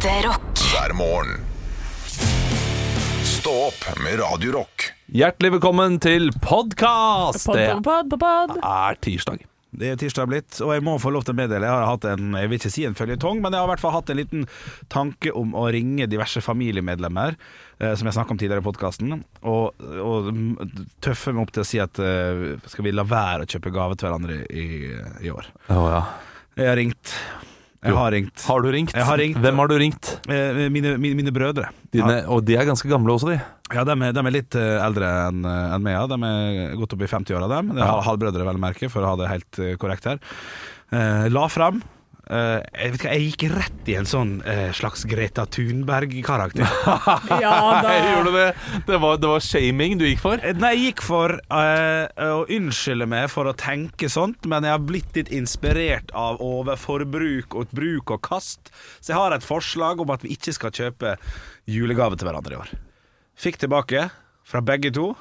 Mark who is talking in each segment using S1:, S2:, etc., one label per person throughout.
S1: Ekte rock.
S2: hver morgen. Stå opp med Radio Rock.
S3: Hjertelig velkommen til podkast!
S4: Pod,
S3: Det
S4: pod, pod, pod, pod.
S3: er tirsdag.
S5: Det er tirsdag blitt, og jeg må få lov til å meddele Jeg har hatt en, jeg vil ikke si en føljetong, men jeg har i hvert fall hatt en liten tanke om å ringe diverse familiemedlemmer, eh, som jeg snakket om tidligere i podkasten, og, og tøffe meg opp til å si at eh, skal vi la være å kjøpe gave til hverandre i, i år.
S3: Oh, ja.
S5: Jeg har ringt. Jeg har ringt.
S3: Har du ringt?
S5: Jeg har ringt.
S3: Hvem har du ringt?
S5: Eh, Mine, mine, mine brødre.
S3: Dine, Og de er ganske gamle også, de.
S5: Ja, de er, de er litt eh, eldre enn en meg. De er godt opp i 50-åra, dem.
S3: Ja.
S5: halvbrødre, vel å merke, for å ha det helt eh, korrekt her. Eh, la fram. Eh, jeg, vet ikke, jeg gikk rett i en sånn uh, slags Greta Thunberg-karakter.
S4: Ja da.
S3: Gjorde du det. Det var, det var shaming du gikk for?
S5: Eh, Nei, jeg gikk for uh, å unnskylde meg for å tenke sånt, men jeg har blitt litt inspirert av overforbruk og bruk og kast. Så jeg har et forslag om at vi ikke skal kjøpe julegave til hverandre i år. Fikk tilbake fra begge to.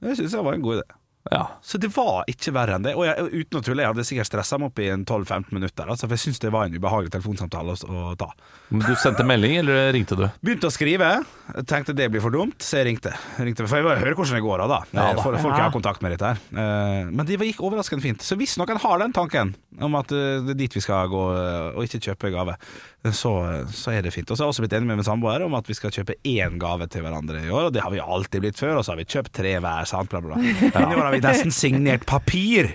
S5: Det syns jeg var en god idé.
S3: Ja.
S5: Så det var ikke verre enn det. Og jeg, uten å tulle, jeg hadde sikkert stressa meg opp i 12-15 minutter. Altså, for jeg syns det var en ubehagelig telefonsamtale å, å ta.
S3: Men Du sendte melding, eller ringte du?
S5: Begynte å skrive. Tenkte det blir for dumt, så jeg ringte. ringte for jeg vil høre hvordan det går av, da.
S3: Ja da.
S5: For, folk jeg har kontakt med dette her. Eh, Men det gikk overraskende fint. Så hvis noen har den tanken om at eh, det er dit vi skal gå eh, og ikke kjøpe gave, så, så er det fint. Og så har jeg også blitt enig med min samboer om at vi skal kjøpe én gave til hverandre i år. Og det har vi alltid blitt før, og så har vi kjøpt tre hver. Sant? Bla, bla, bla. Men i år har vi nesten signert papir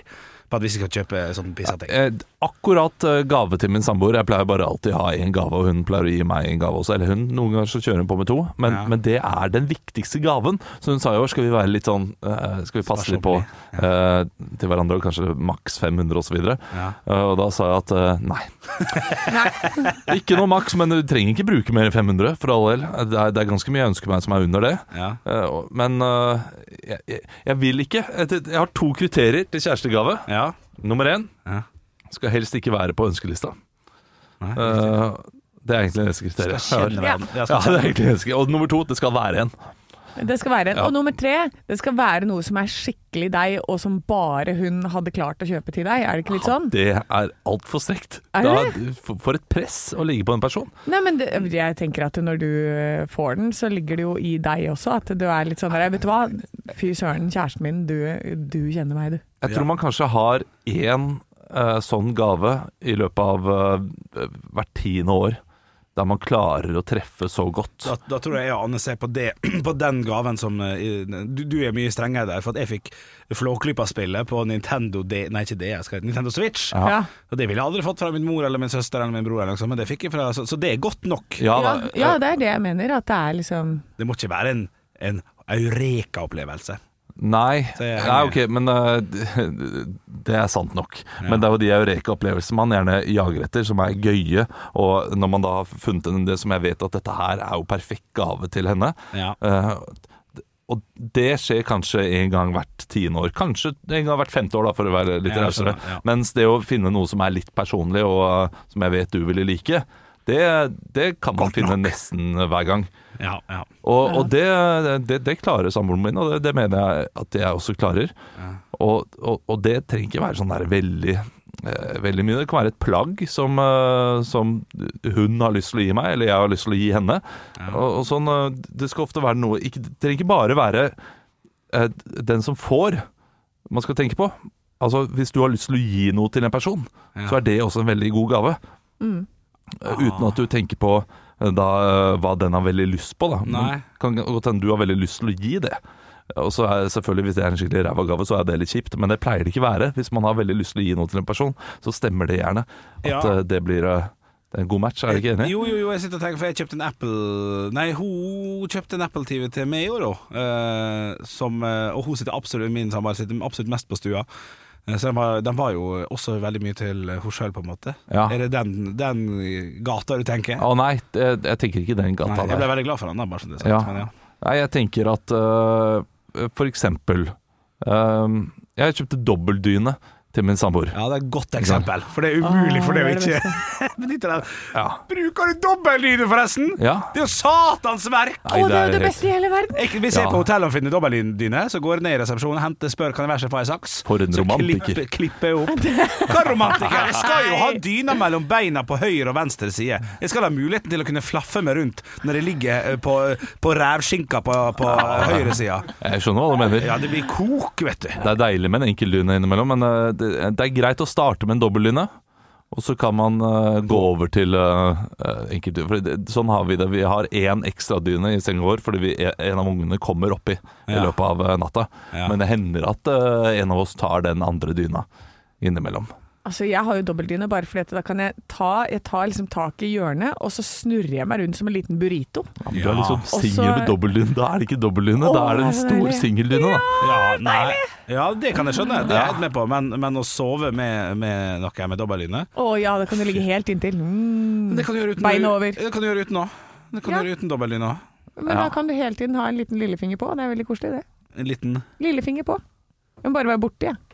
S5: på at vi skal kjøpe sånn pissating.
S3: Eh, akkurat eh, gave til min samboer. Jeg pleier bare alltid å ha én gave, og hun pleier å gi meg en gave også. Eller hun, noen ganger så kjører hun på med to, men,
S5: Ja.
S3: men det er den viktigste gaven. Så hun sa i år skal vi være litt sånn eh, Skal vi passe litt på ja. til hverandre, og kanskje maks 500 osv.
S5: Ja.
S3: Uh, og da sa jeg at nei. ikke noe maks, men du trenger ikke bruke mer enn 500, for all del. Det er, det er ganske mye jeg ønsker meg som er under det.
S5: Ja.
S3: Men jeg, jeg, jeg vil ikke jeg, jeg har to kriterier til kjærestegave.
S5: ja.
S3: Nummer én
S5: Ja.
S3: Skal helst ikke være på ønskelista.
S5: Nei,
S3: Uh, det er egentlig neste kriterium.
S5: Skal kjenne
S3: jeg
S5: Ja,
S3: Ja, det er egentlig. Og nummer to, det skal være en.
S4: Det skal være en.
S3: Ja.
S4: Og nummer tre, det skal være noe som er skikkelig deg, og som bare hun hadde klart å kjøpe til deg. Er det ikke litt sånn?
S3: Det er altfor strekt.
S4: Er det?
S3: Da, For et press å ligge på en person.
S4: Nei, men det, jeg tenker at når du eh, får den, så ligger det jo i deg også. At du er litt sånn der, vet du hva, fy søren, kjæresten min, du, du kjenner meg, du.
S3: Jeg tror man kanskje har én eh, sånn gave i løpet av eh, hvert tiende år. Der man klarer å treffe så godt.
S5: Da, da tror jeg jeg aner seg ser på, det, på den gaven som eh, du, du er mye strengere der, for at jeg fikk Flåklypa-spillet på Nintendo D, Nei, ikke det, jeg skal, Nintendo Switch.
S3: Ja.
S5: Og Det ville jeg aldri fått fra min mor eller min søster eller min bror, eller noe men det fikk jeg fra, så, så det er godt nok.
S3: Ja,
S4: Ja, ja, det er det jeg mener. At det er liksom
S5: Det må ikke være en, en eureka-opplevelse.
S3: Nei, nei ok, men uh, det- er sant nok. Men det er jo de eureka-opplevelsene man gjerne jager etter, som er gøye. Og når man da har funnet en det som jeg vet at dette her er jo perfekt gave til henne.
S5: Ja.
S3: uh, og det skjer kanskje en gang hvert tiende år. Kanskje en gang hvert femte år, da, for å være litt
S5: Ja,
S3: rausere.
S5: ja.
S3: Mens det å finne noe som er litt personlig, og uh, som jeg vet du ville like, det, det kan man
S5: Godt
S3: finne
S5: nok.
S3: nesten hver gang.
S5: Ja, ja.
S3: Og, og det, det, det klarer samboeren min, og det, det mener jeg at jeg også klarer. Og, og, og det trenger ikke være sånn der veldig eh, Veldig mye. Det kan være et plagg som, eh, som hun har lyst til å gi meg, eller jeg har lyst til å gi henne. Og, og sånn, eh, Det skal ofte være noe ikke, Det trenger ikke bare være den som får, man skal tenke på. Altså Hvis du har lyst til å gi noe til en person,
S5: Ja.
S3: så er det også en veldig god gave.
S4: mm.
S3: Eh, Uten at du tenker på eh, da, eh, hva den har veldig lyst på. Da. Men. Kan godt hende du har veldig lyst til å gi det. Og så er selvfølgelig Hvis det er en skikkelig ræva gave, så er det litt kjipt, men det pleier det ikke være. Hvis man har veldig lyst til å gi noe til en person, så stemmer det gjerne. At
S5: Ja.
S3: det blir det er en god match, er du ikke enig?
S5: Jo, jo, jo, jeg sitter og tenker, for jeg kjøpte en Apple Nei, hun kjøpte en Apple-TV til meg i år òg. og hun sitter absolutt min samboer sitter absolutt mest på stua. Eh, Så den var, den var jo også veldig mye til henne sjøl, på en måte.
S3: Ja.
S5: Er det den, den gata du tenker?
S3: Å nei, det, jeg tenker ikke den
S5: Nei,
S3: gata
S5: jeg ble
S3: der.
S5: veldig glad for den, da, bare så det er sagt.
S3: Ja.
S5: Men ja.
S3: Nei, jeg tenker at uh, for eksempel eh, Jeg kjøpte dobbeltdyne til min samboer.
S5: Ja, det er et godt eksempel, for det er umulig for det å ikke benytte den.
S3: Ja.
S5: Bruker du dobbeltdyne, forresten?
S3: Ja.
S5: Det er jo satans verk!
S3: Nei,
S4: Å, det er jo det beste i hele verden!
S5: Jeg, hvis jeg er på hotellet og finner dobbeltdyne, så går jeg ned i resepsjonen, henter, spør kan jeg være så få ei saks.
S3: For en
S5: så
S3: romantiker.
S5: klipper, klipper jeg opp. Hva romantiker? Jeg skal jo ha dyna mellom beina på høyre og venstre side. Jeg skal ha muligheten til å kunne flaffe meg rundt når jeg ligger eh, på, på rævskinka på, på høyre side.
S3: Jeg skjønner hva du mener.
S5: Ja, det blir kok, vet du.
S3: Det er deilig med en enkeltdyne innimellom, men eh, det, det er greit å starte med en dobbeltdyne. Og så kan man uh, gå over til uh, enkeltdyne. For sånn har vi det. Vi har én ekstradyne i senga vår fordi vi, en av ungene kommer oppi i løpet av eh, natta.
S5: Ja.
S3: Men det hender at uh, en av oss tar den andre dyna innimellom.
S4: Altså, jeg har jo dobbeltdyne bare fordi da kan jeg ta Jeg tar liksom tak i hjørnet, og så snurrer jeg meg rundt som en liten burrito.
S3: Ja, men du
S5: Ja.
S3: er liksom singel med dobbeltdyne. Da er det ikke dobbeltdyne, da er det en stor singeldyne. da.
S5: Ja, nei. ja, det kan jeg skjønne. Det er jeg helt med på. Men, men å sove med, med noe med dobbeltdyne
S4: Å ja, det kan du ligge helt inntil. Mm.
S5: Det kan du gjøre uten
S4: Beina over.
S5: Det kan du gjøre uten òg. Det kan
S4: Ja.
S5: du gjøre uten dobbeltdyne òg.
S4: Men
S3: Ja.
S4: da kan du hele tiden ha en liten lillefinger på. Det er veldig koselig, det.
S5: En liten
S4: Lillefinger på. Jeg må bare være borti, jeg.
S5: Ja,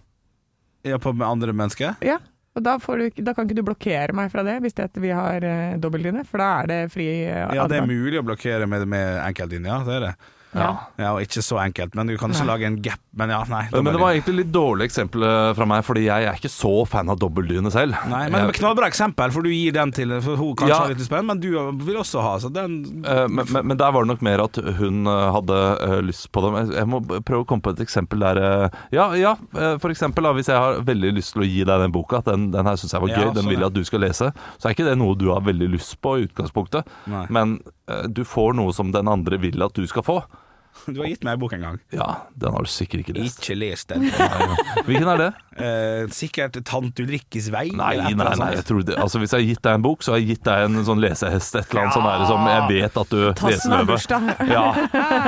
S5: på med andre mennesker.
S4: Ja. Og da, får du, da kan ikke du blokkere meg fra det, hvis det vi har uh, dobbeltdyne, for da er det fri uh,
S5: Ja, det er mulig å blokkere med, med ja. Det er det.
S4: Ja.
S5: Ja, og ikke så enkelt, men du kan ikke
S4: Nei.
S5: lage en gap. Men ja, nei.
S3: Men det
S5: dobbeltdyne.
S3: var egentlig litt dårlig eksempel eh, fra meg, fordi jeg er ikke så fan av dobbeltdyne selv.
S5: Nei, men
S3: Jeg-
S5: knallbra eksempel, for du gir den til For hun kanskje
S3: Ja.
S5: har litt spenn, men du vil også ha, så den
S3: Uh, men, men, men der var det nok mer at hun eh, hadde uh, lyst på det. Jeg- må prøve å komme på et eksempel der Uh, Ja, ja for eksempel da, hvis jeg har veldig lyst til å gi deg den boka, at den, den her syns jeg var
S5: Ja,
S3: gøy, den vil jeg at du skal lese, så er ikke det noe du har veldig lyst på i utgangspunktet.
S5: Nei.
S3: Men du får noe som den andre vil at du skal få.
S5: Du har gitt meg en bok en gang.
S3: Ja, den har du sikkert ikke lest.
S5: Ikke lest den.
S3: Hvilken er det?
S5: Eh, sikkert Tante Ulrikkes vei.
S3: Nei, nei, nei, jeg tror det, altså Hvis jeg har gitt deg en bok, så har jeg gitt deg en sånn lesehest, et eller annet ja. som jeg vet at du leser
S4: Tassen har bursdag.
S3: Ja,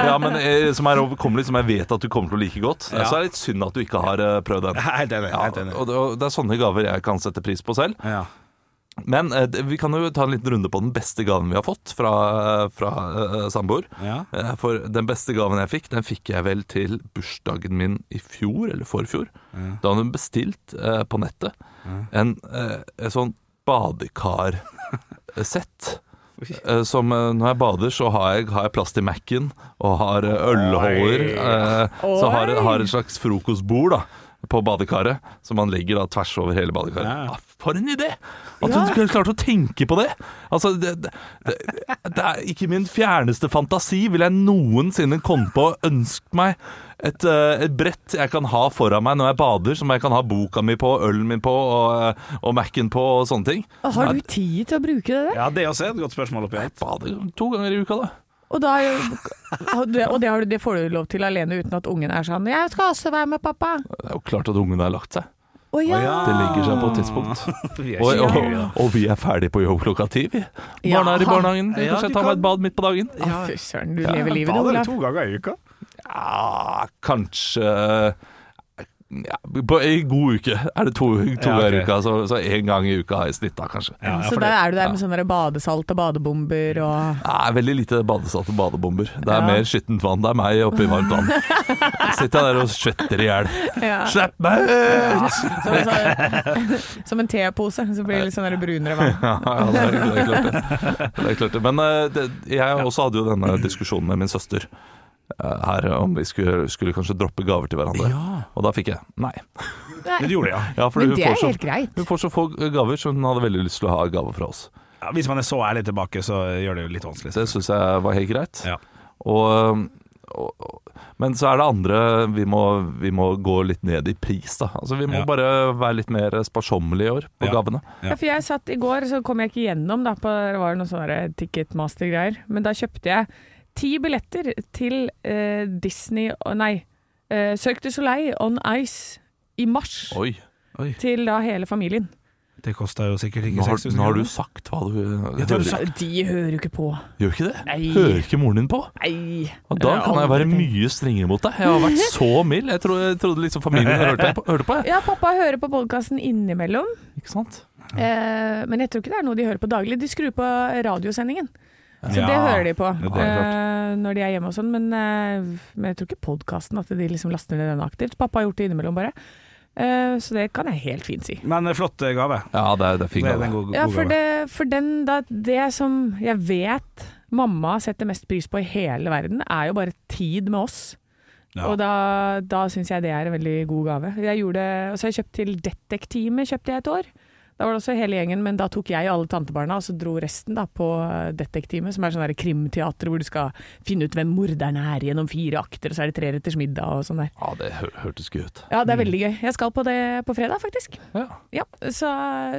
S3: ja men eh, som er overkommelig, som jeg vet at du kommer til å like godt.
S5: Ja.
S3: Så er det litt synd at du ikke har eh, prøvd den.
S5: Helt enig.
S3: Ja,
S5: Helt enig.
S3: og, det, og det er sånne gaver jeg kan sette pris på selv.
S5: Ja.
S3: Men eh, vi kan jo ta en liten runde på den beste gaven vi har fått fra, fra eh, samboer.
S5: Ja.
S3: Eh, For den beste gaven jeg fikk, den fikk jeg vel til bursdagen min i fjor, eller forfjor. Da hadde hun bestilt eh, på nettet en, eh, en sånn badekarsett. Eh, Som eh, når jeg bader, så har jeg, har jeg plass til Mac-en og har eh, ølholder. eh, Så har,
S4: jeg
S3: har et slags frokostbord da på badekaret, som man legger da tvers over hele badekaret.
S5: Ja.
S3: Ah, for en idé! At
S4: Ja.
S3: du skulle klart å tenke på det! Altså, det, det, det, det er ikke min fjerneste fantasi vil jeg noensinne komme på å ønske meg et, eh, et brett jeg kan ha foran meg når jeg bader, som jeg kan ha boka mi på, ølen min på og, eh, og Mac-en på og sånne ting.
S4: Har du tid til å bruke det der?
S5: ja, det er et godt spørsmål oppi alt.
S3: Bader to ganger i uka, da.
S4: Og, da, og det, det, har du, det får du lov til alene uten at ungen er sånn 'Jeg skal også være med, pappa'.
S3: Det er jo klart at ungen har lagt seg.
S4: Oh, ja.
S3: Det legger seg på et tidspunkt.
S5: Vi
S3: Og, og, og vi er ferdig på jobb klokka ti, vi. Barna er i barnehagen.
S5: Ja,
S3: Kanskje ta tar meg et bad midt på dagen.
S4: Ja, Fy søren, du
S3: Ja,
S4: lever livet, du,
S5: Bader
S4: Olav.
S5: du to ganger i uka?
S3: Ja, kanskje ja, på En god uke er det to, to
S5: Ja, okay.
S3: ganger i uka, så, så én gang i uka jeg snitt da, kanskje.
S5: Ja, ja,
S4: Så
S5: da
S4: der er du der med sånne badesalt og badebomber og
S3: er veldig lite badesalt og badebomber. Det er
S4: Ja.
S3: mer skittent vann. Det er meg oppi varmt vann. Sitter jeg der og svetter i hjel.
S4: ja.
S3: Slipp meg ut!
S4: Som, så, som en tepose, så blir det litt sånn brunere vann.
S3: Ja, ja, det, er, det, er klart det. det er klart det. Men eh, det, jeg også hadde jo denne diskusjonen med min søster her om vi skulle, skulle kanskje droppe gaver til hverandre. Og da fikk jeg nei.
S5: Men du gjorde det, ja.
S3: Ja,
S4: Men det er
S3: så-
S4: helt greit.
S3: Hun får så få gaver, så hun hadde veldig lyst til å ha gaver fra oss.
S5: ja. Hvis man er så ærlig tilbake, så gjør det jo litt vanskelig.
S3: Det syns jeg var helt greit.
S5: Ja.
S3: Og, og, og, men så er det andre vi må, vi må gå litt ned i pris, da. Altså Vi må
S5: Ja.
S3: bare være litt mer sparsommelige i år på
S5: Ja.
S3: gavene.
S5: Ja.
S4: Ja, for jeg satt i går, så kom jeg ikke gjennom da, på, det var noen sånne Ticketmaster-greier, men da kjøpte jeg ti billetter til eh, Disney, nei, eh, Cirque du Soleil on Ice i mars,
S3: Oi.
S5: Oi,
S4: til da hele familien.
S5: det kosta jo sikkert
S3: Nå
S5: ikke
S3: har,
S5: 6000
S3: nå har du sagt hva du
S5: Ja, det har du sagt.
S4: De hører jo ikke på.
S3: Gjør ikke det?
S4: Nei.
S3: Hører ikke moren din på?
S4: Nei.
S3: Og da kan jeg være mye strengere mot deg. Jeg har vært så mild. Jeg trodde, jeg trodde liksom familien hørte på. Hørte på jeg.
S4: Ja, pappa hører på podkasten innimellom,
S3: Ikke sant?
S4: eh, men jeg tror ikke det er noe de hører på daglig. De skrur på radiosendingen. Så
S5: Ja,
S4: det hører de på eh, når de er hjemme og sånn. Men, uh, men jeg tror ikke podkasten at de liksom laster ned den aktivt. Pappa har gjort det innimellom, bare. Eh, så det kan jeg helt fint si.
S5: Men flott gave.
S3: Ja, det er, det er fin gave.
S5: en god, god
S4: Ja, for det, for den, da, det som jeg vet mamma setter mest pris på i hele verden, er jo bare tid med oss.
S5: Ja.
S4: Og da, da syns jeg det er en veldig god gave. Jeg gjorde, og så har jeg kjøpt til Detektimet, kjøpte jeg et år. Da var det også hele gjengen, men da tok jeg alle tantebarna, og så dro resten da på Detektimet, som er sånn krimteater hvor du skal finne ut hvem morderen er gjennom fire akter, og så er det treretters middag og sånn der.
S3: Ja, det hør hørtes gøy ut.
S4: Ja, det er veldig gøy. Jeg skal på det på fredag, faktisk.
S3: Ja.
S4: Ja, så,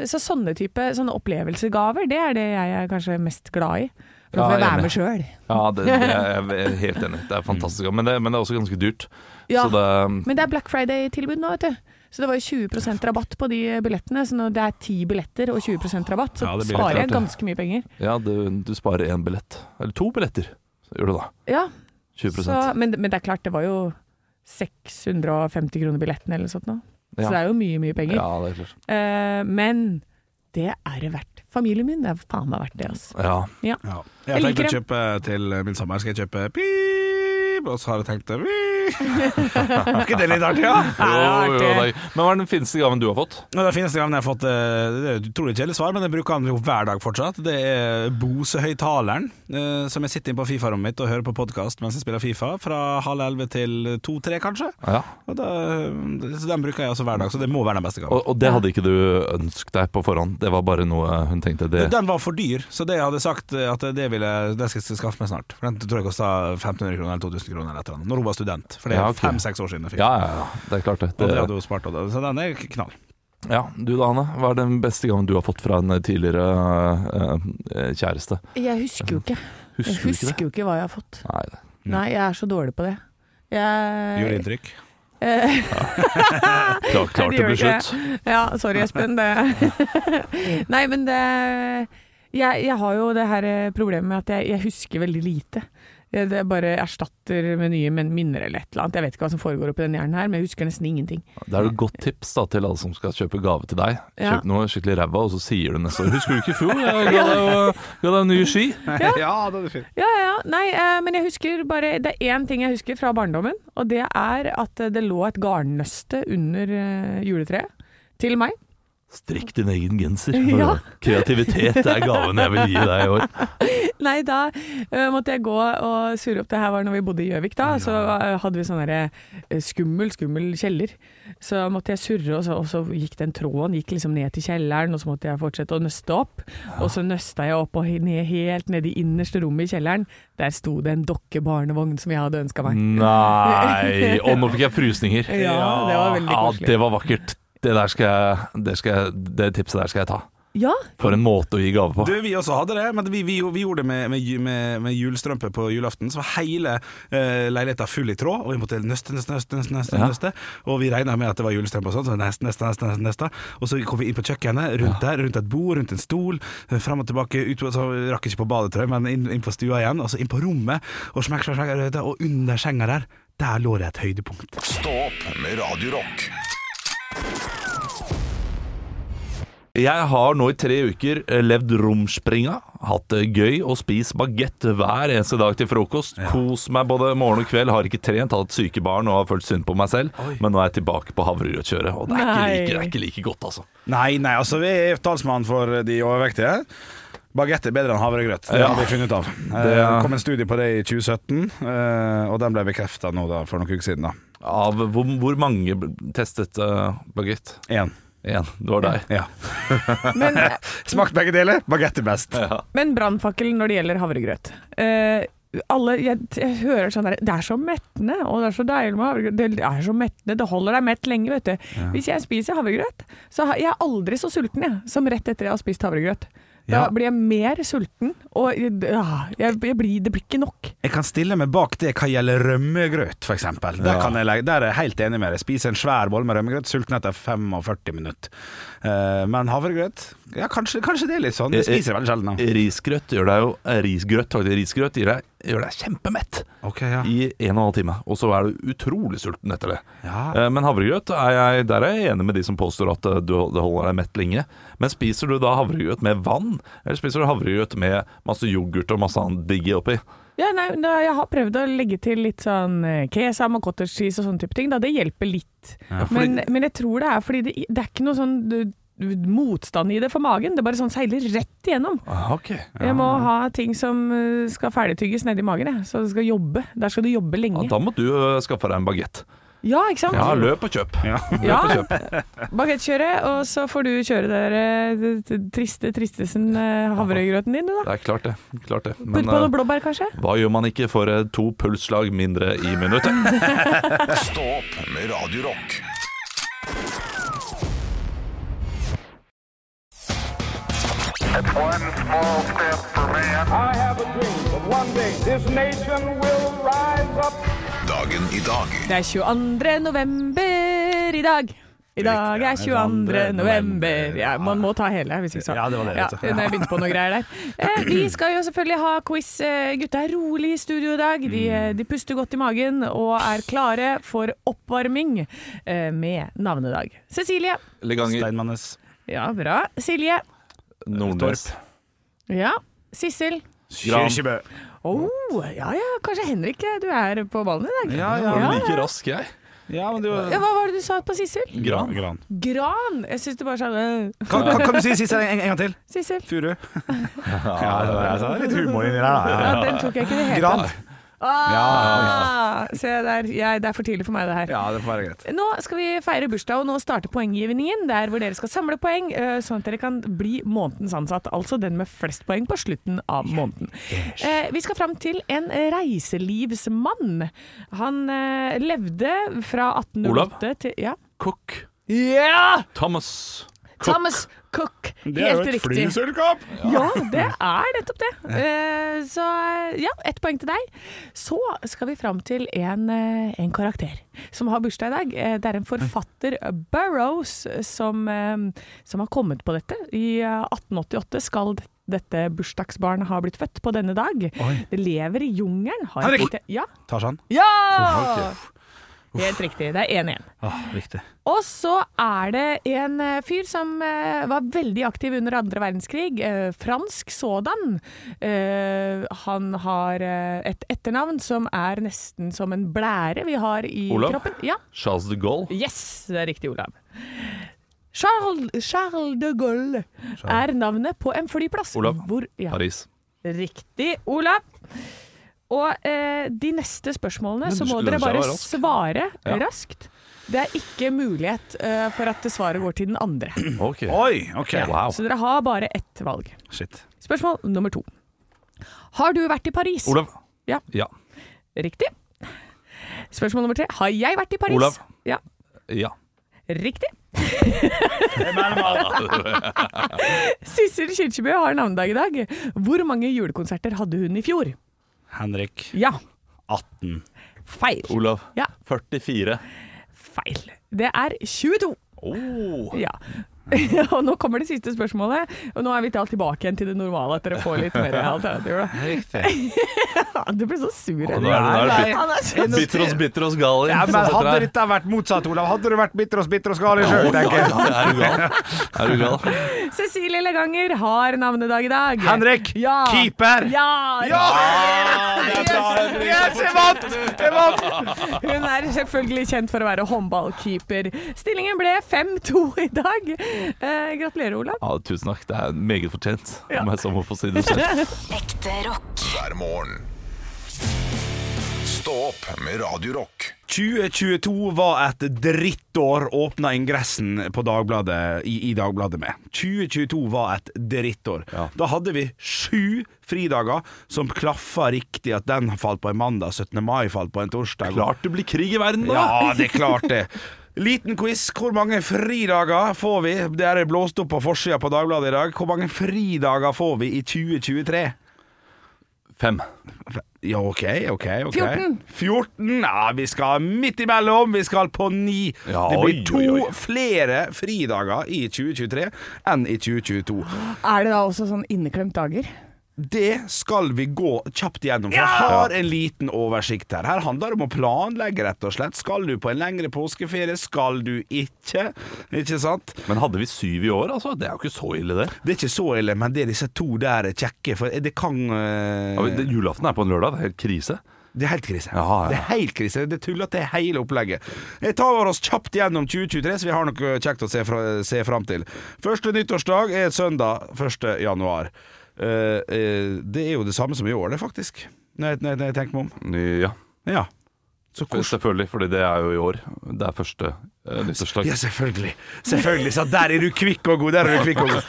S4: så sånne type sånne opplevelsesgaver, det er det jeg er kanskje mest glad i. For da får jeg være med sjøl.
S3: Ja, det, det er jeg helt enig. Det er fantastisk. Men det, men det er også ganske dyrt.
S4: Ja,
S3: Så det,
S4: men det er Black Friday-tilbud nå, vet du. Så det var jo 20% rabatt på de billettene. Så når det er ti billetter og 20% rabatt, så
S5: Ja,
S4: sparer jeg ganske mye penger.
S3: ja, du, du sparer én billett. Eller to billetter, så gjør du da.
S4: Ja,
S3: 20
S4: så, men, men det er klart, det var jo 650 kroner billetten eller noe sånt nå. Så
S3: Ja.
S4: det er jo mye, mye penger.
S3: Ja, det er klart.
S4: Eh, men det er det verdt. Familien min, det er faen meg verdt det, altså.
S3: Ja.
S4: Ja.
S5: Ja.
S4: Jeg
S5: Jeg
S4: liker
S5: å kjøpe til min sommer Skal jeg kjøpe pip, og så har jeg tenkt. Er ikke det litt artig, ja?
S4: Ja,
S3: Jo, jo,
S4: artig.
S3: det er- Men hva er den fineste gaven du har fått?
S5: Og Den fineste gaven jeg har fått eh, Det er et utrolig kjedelig svar, men jeg bruker den jo hver dag fortsatt. Det er Bose-høyttaleren, eh, som jeg sitter inne på Fifa-rommet mitt og hører på podkast mens jeg spiller Fifa, fra halv elleve til to-tre, kanskje.
S3: Ja.
S5: Og da, så Den bruker jeg også hver dag, så det må være den beste gaven.
S3: Og, og det hadde ikke du ønsket deg på forhånd? Det var bare noe hun tenkte det
S5: Den var for dyr, så det jeg hadde sagt eh, at det, ville, det skal jeg skaffe meg snart. For Den tror jeg kosta 1500 kroner eller 2000 kroner eller et eller annet, når hun var student. For det er fem-seks år siden jeg fikk
S3: Ja, ja, ja. Det er klart det.
S5: Og det
S3: det
S5: hadde hun spart. Så den er knall.
S3: ja, Du da, Anne. Hva er den beste gangen du har fått fra en tidligere uh, kjæreste?
S4: Jeg husker jo ikke. Jeg
S3: Husker ikke
S4: jo ikke hva jeg har fått.
S3: Nei, det-
S4: Nei, jeg er så dårlig på det.
S5: Gjorde
S4: Jeg,
S5: inntrykk.
S4: ja.
S3: Klart, klart
S4: Det
S3: det blir slutt.
S4: ja, sorry Espen. Det. Nei, men det jeg, jeg har jo det her eh, problemet med at jeg, jeg husker veldig lite. Det bare erstatter med nye minner eller et eller annet. Jeg vet ikke hva som foregår oppi den hjernen her, men jeg husker nesten ingenting.
S3: Det er et godt tips da til alle som skal kjøpe gave til deg.
S4: Ja.
S3: Kjøp noe skikkelig ræva, og så sier du neste år 'Husker du ikke i fjor? Jeg ga deg, ga deg nye ski'.
S5: Ja, det er fint.
S4: Ja, ja, ja. Nei, eh, men jeg husker bare Det er én ting jeg husker fra barndommen, og det er at det lå et garnnøste under eh, juletreet til meg.
S3: Strikk din egen genser.
S4: Ja.
S3: Kreativitet er gaven jeg vil gi deg i år.
S4: Nei, da uh, måtte jeg gå og surre opp. Det her var når vi bodde i Gjøvik, da. Så uh, hadde vi sånn derre uh, skummel, skummel kjeller. Så måtte jeg surre, og så, og så gikk den tråden gikk liksom ned til kjelleren, og så måtte jeg fortsette å nøste opp. Og så nøsta jeg opp og ned, helt ned i innerste rommet i kjelleren. Der sto det en dokkebarnevogn som jeg hadde ønska meg.
S3: Nei Og nå fikk jeg frysninger.
S4: Ja, det var veldig koselig.
S3: Ja, det var vakkert. Det, der skal jeg, det, skal jeg, det tipset der skal jeg ta.
S4: Ja,
S3: For en måte å gi gave på.
S5: Du, Vi også hadde det, men vi, vi, vi gjorde det med, med, med, med julestrømpe på julaften. Så var hele eh, leiligheta full i tråd, og vi måtte nøste, nøste, nøste, nøste, nøste,
S3: Ja.
S5: nøste. Og vi regna med at det var julestrømpe og sånn, så neste, neste, neste, neste, neste. Og så kom vi inn på kjøkkenet, rundt der, rundt et bord, rundt en stol, eh, fram og tilbake, ut, så rakk ikke på badet, tror jeg, men inn, inn på stua igjen, og så inn på rommet, og smekk, smekk, smekk, og under senga der, der lå det et høydepunkt.
S2: Stå opp med Radio
S3: Jeg har nå i tre uker eh, levd romspringa, hatt det gøy og spist bagett hver eneste dag til frokost. Kos meg både morgen og kveld. Har ikke trent, hatt syke barn og har følt synd på meg selv. Men nå er jeg tilbake på havregrøtkjøret, og det er, ikke like, det er ikke like godt, altså.
S5: Nei, nei, altså vi er talsmann for de overvektige. Bagett er bedre enn havregrøt, det
S3: Ja.
S5: har vi funnet ut av.
S3: Det-
S5: Det kom en studie på det i 2017, eh, og den ble bekrefta nå da, for noen uker siden. da
S3: Av hvor, hvor mange testet uh, bagett?
S5: Én.
S3: Én. Det var deg.
S5: Ja.
S4: men,
S5: Smakt begge deler, bagett er best.
S4: men brannfakkel når det gjelder havregrøt. Eh, alle, jeg, jeg hører sånn der Det er så mettende, og det er så deilig med havregrøt. Det er så mettende, det holder deg mett lenge, vet du. Hvis jeg spiser havregrøt, så har jeg er aldri så sulten jeg, som rett etter jeg har spist havregrøt. Da
S5: Ja.
S4: blir jeg mer sulten, og ja, jeg, jeg blir, det blir ikke nok.
S5: Jeg kan stille meg bak det hva gjelder rømmegrøt, f.eks. Der,
S3: Ja.
S5: jeg der er jeg helt enig med deg. Spise en svær bolle med rømmegrøt, sulten etter 45 minutter. Eh, men havregrøt, ja, kanskje, kanskje det er litt sånn. Det spiser jeg veldig sjelden.
S3: Risgrøt gjør deg jo eh, Risgrøt, faktisk. Risgrøt gir deg gjør deg kjempemett
S5: okay, ja.
S3: i en og en halv time. Og så er du utrolig sulten etter det.
S5: Ja.
S3: Eh, Men havregrøt, er jeg, der er jeg enig med de som påstår at eh, du, det holder deg mett lenge. Men spiser du da havregrøt med vann, eller spiser du havregrøt med masse yoghurt og masse annet digg oppi?
S4: Ja, nei, da, jeg har prøvd å legge til litt sånn eh, kesam og cottage cheese og sånne type ting. Da. Det hjelper litt.
S3: fordi-
S4: men, men jeg tror det er fordi det, det er ikke noe sånn du, motstand i det for magen. Det bare sånn seiler rett igjennom.
S3: Ah, ja.
S4: Jeg må ha ting som eh, skal ferdigtygges nedi magen, jeg. så det skal jobbe. Der skal du jobbe
S3: Ja,
S4: lenge.
S3: da må du eh, skaffe deg en bagett.
S4: Ja, ikke sant?
S3: Ja, løp og kjøp.
S5: Ja.
S4: Ja, Bakettkjøre, og så får du kjøre der eh, triste tristesen eh, havregrøten din, du da.
S3: Det er klart det. Klart det.
S4: Putt på noe
S3: eh,
S4: blåbær, kanskje?
S3: hva gjør man ikke for to pulsslag mindre i minuttet?
S2: Stå opp med Radio Rock.
S1: One small step for man.
S6: I have a dream that one day this nation will rise up.
S2: Dagen i dag
S4: Det er 22. november i dag. I dag er 22. november. Ja, man må ta hele, hvis ikke så.
S5: Ja, det var det,
S4: Ja, når jeg begynte på noe greier der. Eh, vi skal jo selvfølgelig ha quiz. Eh, Gutta er rolig i studio i dag. De, eh, de puster godt i magen og er klare for oppvarming eh, med navnedag. Cecilie.
S3: Leganger.
S5: Steinmannes.
S4: Ja, bra. Silje.
S3: Nordnes.
S4: Ja. Sissel.
S3: Gran.
S5: Kyrkjebø.
S4: Oh, ja ja, kanskje Henrik, eh, du er på ballen i dag.
S5: Ja,
S3: ja,
S5: ja.
S3: er like rask, jeg.
S5: Ja, men du
S4: Ja, hva var det du sa på Sissel?
S3: Gran.
S5: Gran.
S4: Gran. Jeg syns du bare sa det.
S5: Kan, kan, kan du si Sissel en, en gang til?
S4: Sissel.
S5: Furu. Ja, det var, altså, litt humor inni der, da.
S4: Ja, den tok jeg ikke i det hele
S5: Gran.
S4: tatt. Ah, Se der, jeg, det er for tidlig for meg det her.
S5: Ja, det får være greit.
S4: Nå skal vi feire bursdag, og nå starter poenggivningen. Der hvor dere skal samle poeng, øh, sånn at dere kan bli månedens ansatt. Altså den med flest poeng på slutten av måneden. Eh, vi skal fram til en reiselivsmann. Han eh, levde fra 1808
S3: Olav?
S4: til Ja!
S3: Cook.
S4: Ja!
S3: Thomas. Cook.
S4: Thomas Cook. Helt riktig.
S5: flyselskap!
S4: Ja, det er nettopp det. Eh, Så ja, ett poeng til deg. Så skal vi fram til en, eh, en karakter som har bursdag i dag. Eh, Det er en forfatter, Burroughs, som, eh, som har kommet på dette. I eh, 1888 skal dette bursdagsbarnet ha blitt født på denne dag. Det lever i jungelen. Har
S5: Henrik!
S4: Ja!
S5: Tarzan.
S4: ja! Helt riktig. Det er 1-1.
S5: Ah, riktig.
S4: Og så er det en eh, fyr som eh, var veldig aktiv under andre verdenskrig. eh, fransk sådan. Eh, han har et etternavn som er nesten som en blære vi har i
S3: Olav?
S4: kroppen. Ja.
S3: Charles de Gaulle.
S4: Yes, det er riktig, Olav. Charles, Charles de Gaulle er navnet på en flyplass.
S3: Olav?
S4: Hvor, ja.
S3: Paris.
S4: Riktig, Olav. Og eh, de neste spørsmålene så må dere bare
S3: rask.
S4: svare
S3: Ja.
S4: raskt. Det er ikke mulighet eh, for at svaret går til den andre.
S3: Okay.
S5: Oi, ok.
S3: Wow.
S4: Så dere har bare ett valg.
S5: Shit.
S4: Spørsmål nummer to. Har du vært i Paris?
S3: Olav.
S4: Ja.
S3: Ja.
S4: Riktig. Spørsmål nummer tre. Har jeg vært i Paris?
S3: Olav.
S4: Ja.
S3: Ja.
S4: Riktig. Sissel Kyrkjebø har navnedag i dag. Hvor mange julekonserter hadde hun i fjor?
S5: Henrik.
S4: Ja.
S5: 18.
S4: Feil.
S3: Olav.
S4: Ja.
S3: 44.
S4: Feil. Det er 22.
S3: Oh.
S4: Ja. og nå kommer det siste spørsmålet, og nå er vi da tilbake igjen til det normale, at dere får litt mer alternativer.
S5: Riktig.
S4: Du ble så sur.
S3: Nå er det, nå er det
S5: Nei,
S4: er
S3: bitter oss, bitter oss gal
S5: Ja, men Hadde dette vært motsatt, Olav, hadde du vært bitter og bitter og skal i sjøl, tenker jeg.
S3: Er du gal? Er du gal?
S4: Cecilie Leganger har navnedag i dag.
S5: Henrik.
S4: Ja.
S5: Keeper.
S4: Ja!
S5: Ja!
S3: det er bra,
S5: Yes, jeg vant! Jeg vant!
S4: Hun er selvfølgelig kjent for å være håndballkeeper. Stillingen ble 5-2 i dag. Eh, gratulerer, Olav.
S3: Ja, tusen takk. Det er meget fortjent, om jeg så må få si det selv.
S7: Ekte rock.
S2: hver morgen. Stå opp med Radio Rock.
S5: 2022 var et drittår, åpna ingressen på Dagbladet, i, i Dagbladet med. 2022 var et drittår.
S3: Ja.
S5: Da hadde vi sju fridager som klaffa riktig, at den falt på en mandag, 17. mai falt på en torsdag.
S3: Klart det blir krig i verden, da!
S5: Ja, det er klart det. Liten quiz. Hvor mange fridager får vi? Det er blåst opp på forsida på Dagbladet i dag. Hvor mange fridager får vi i 2023?
S3: Fem.
S5: Ja, OK, OK. ok
S4: 14.
S5: 14? Ja, vi skal midt imellom. Vi skal på ni.
S3: Ja,
S5: det blir to
S3: oi, oi.
S5: flere fridager i 2023 enn i 2022.
S4: Er det da også sånn inneklemt dager?
S5: Det skal vi gå kjapt gjennom. For jeg har en liten oversikt her. Her handler det om å planlegge, rett og slett. Skal du på en lengre påskeferie? Skal du ikke? Ikke sant?
S3: Men hadde vi syv i år, altså? Det er jo ikke så ille, det.
S5: Det er ikke så ille, men det er disse to der er kjekke. For det kan uh...
S3: Ja, det- Julaften er på en lørdag, det er helt krise.
S5: Det er helt krise.
S3: Ja, ja.
S5: Det er helt krise. Det er tullete, det er hele opplegget. Jeg tar oss kjapt gjennom 2023, så vi har noe kjekt å se, fra, se fram til. Første nyttårsdag er søndag 1. januar. Eh, eh, det er jo det samme som i år, det, faktisk. Når jeg, når jeg tenker meg om.
S3: Ja,
S5: Ja. Så
S3: selvfølgelig, fordi det er jo i år. Det er første nyttårsdag.
S5: Ja, selvfølgelig. Selvfølgelig, Så der er du kvikk og god. Der er du kvikk og god.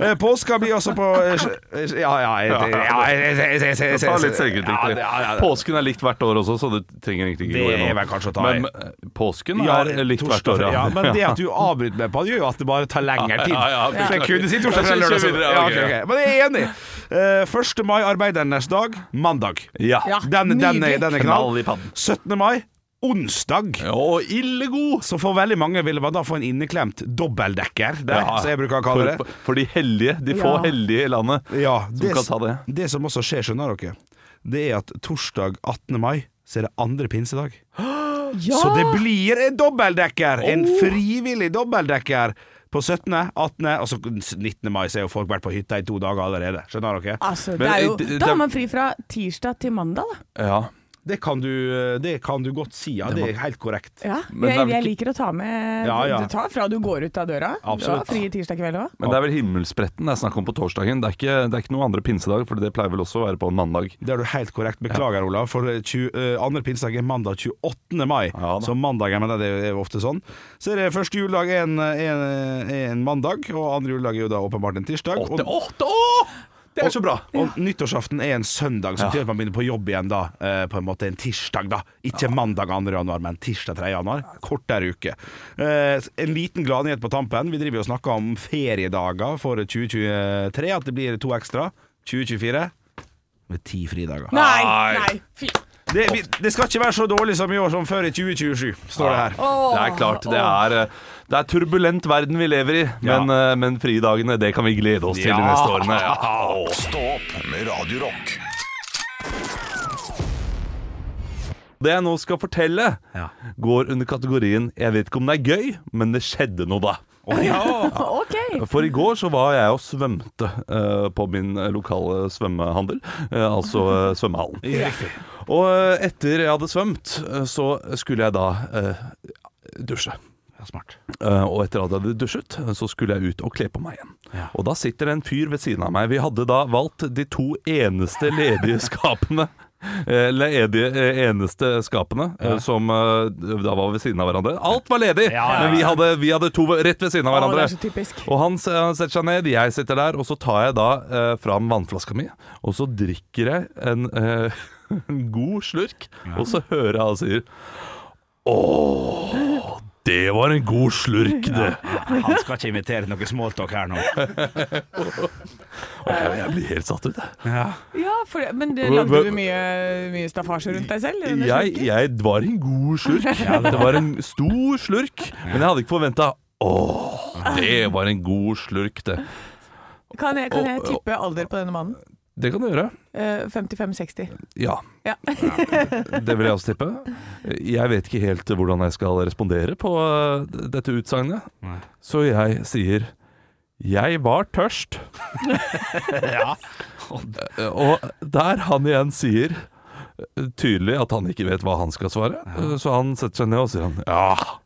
S5: Eh, Påska blir også på eh, Ja, ja
S3: Ta litt selvkritikk. Påsken er likt hvert år også, så du trenger egentlig ikke gå gjennom.
S5: vel kanskje å ta.
S3: Men eh, påsken er likt hvert år,
S5: ja. Men det at du avbryter meg på det, gjør jo at det bare tar lengre tid.
S3: Ja, ja, ja.
S5: For jeg kunne si torsdag, eller lørdag. Men jeg er enig. Eh, 1. mai, arbeidernes dag, mandag. Den, den, er-
S3: Knall
S5: knall.
S3: i padden.
S5: 17. mai, onsdag.
S3: Ja, ille god!
S5: Så for veldig mange ville man da få en inneklemt dobbeldekker der,
S3: Ja,
S5: som jeg bruker å kalle det.
S3: For, for, de heldige, de få
S4: Ja.
S3: heldige i landet.
S5: Ja,
S3: Som kan ta det.
S5: det som også skjer, skjønner dere, det er at torsdag 18. mai så er det andre pinsedag.
S4: Ja!
S5: Så det blir en dobbeltdekker! En frivillig dobbeldekker på 17., 18., og så 19. mai så er jo folk vært på hytta i to dager allerede. Skjønner dere?
S4: Altså, det er jo,
S3: eh,
S4: da har man fri fra tirsdag til mandag, da.
S3: Ja.
S5: Det kan du, det kan du godt si, ja. Det er helt korrekt.
S4: Ja, jeg, jeg liker å ta med
S5: Ja, ja.
S4: Du tar fra du går ut av døra.
S5: Absolutt.
S4: har fri tirsdag kveld òg.
S3: Men det er vel himmelspretten det er snakk om på torsdagen. Det er ikke, det er ikke noen andre pinsedag, for det pleier vel også å være på en mandag.
S5: Det er du helt korrekt. Beklager, Olav. For 20, uh, andre pinsedag er mandag 28. mai.
S3: Ja
S5: så mandagen, men det er ofte sånn. Så er det første juledag en, en, en mandag, og andre juledag er jo da åpenbart en tirsdag.
S3: Åtte, åtte, å! Det er så bra!
S5: og nyttårsaften er en søndag, som
S3: Ja.
S5: betyr at man begynner på jobb igjen da. eh, På en måte en tirsdag, da. Ikke mandag 2. januar, men tirsdag 3. januar. Kortere uke. Eh, En liten gladnyhet på tampen. Vi driver og snakker om feriedager for 2023, at det blir to ekstra. 2024 med ti fridager.
S4: Nei,
S3: Nei.
S4: nei, fy.
S5: Det, vi, det skal ikke være så dårlig som i år som før i 2027, står det her.
S3: Det er klart, det er, eh, det er turbulent verden vi lever i, men, ja. men fridagene det kan vi glede oss til
S5: Ja.
S3: de neste årene. Ja.
S2: Stå opp med Radiorock.
S3: Det jeg nå skal fortelle,
S5: Ja.
S3: går under kategorien 'jeg vet ikke om det er gøy, men det skjedde noe da'.
S4: OK.
S3: For i går så var jeg og svømte uh, på min eh, lokale svømmehandel, uh, altså uh, svømmehallen.
S5: Riktig.
S3: Og etter jeg hadde svømt, så skulle jeg da dusje.
S5: Smart.
S3: Eh, og etter at jeg hadde dusjet, så skulle jeg ut og kle på meg igjen.
S5: Ja.
S3: Og da sitter det en fyr ved siden av meg. Vi hadde da valgt de to eneste ledige skapene. eh, er de eneste skapene ja. som eh, da var ved siden av hverandre. Alt var ledig,
S5: Ja, ja, ja.
S3: men vi hadde, vi hadde to rett ved siden av hverandre.
S4: Å.
S3: Og han han setter seg ned, jeg sitter der, og så tar jeg da eh, fram vannflaska mi, og så drikker jeg en, eh, en god slurk, og så hører jeg han sier Åh, det var en god slurk, det.
S5: Han skal ikke invitere noe smalltalk her nå.
S3: okay, jeg, blir helt satt ut, jeg.
S5: Ja.
S4: Ja, for, men det, lagde du mye, mye staffasje rundt deg selv?
S3: Jeg, jeg var en god slurk. Det var en stor slurk, men jeg hadde ikke forventa Åh, det var en god slurk, det.
S4: Kan jeg, kan jeg tippe alder på denne mannen?
S3: Det kan du gjøre.
S4: Eh, 55-60.
S3: Ja.
S4: Ja.
S3: Det vil jeg også tippe. Jeg vet ikke helt hvordan jeg skal respondere på eh, dette utsagnet, så jeg sier jeg var tørst.
S5: ja.
S3: Eh, Og der han igjen sier eh, tydelig at han ikke vet hva han skal svare, så han setter seg ned og sier han ja.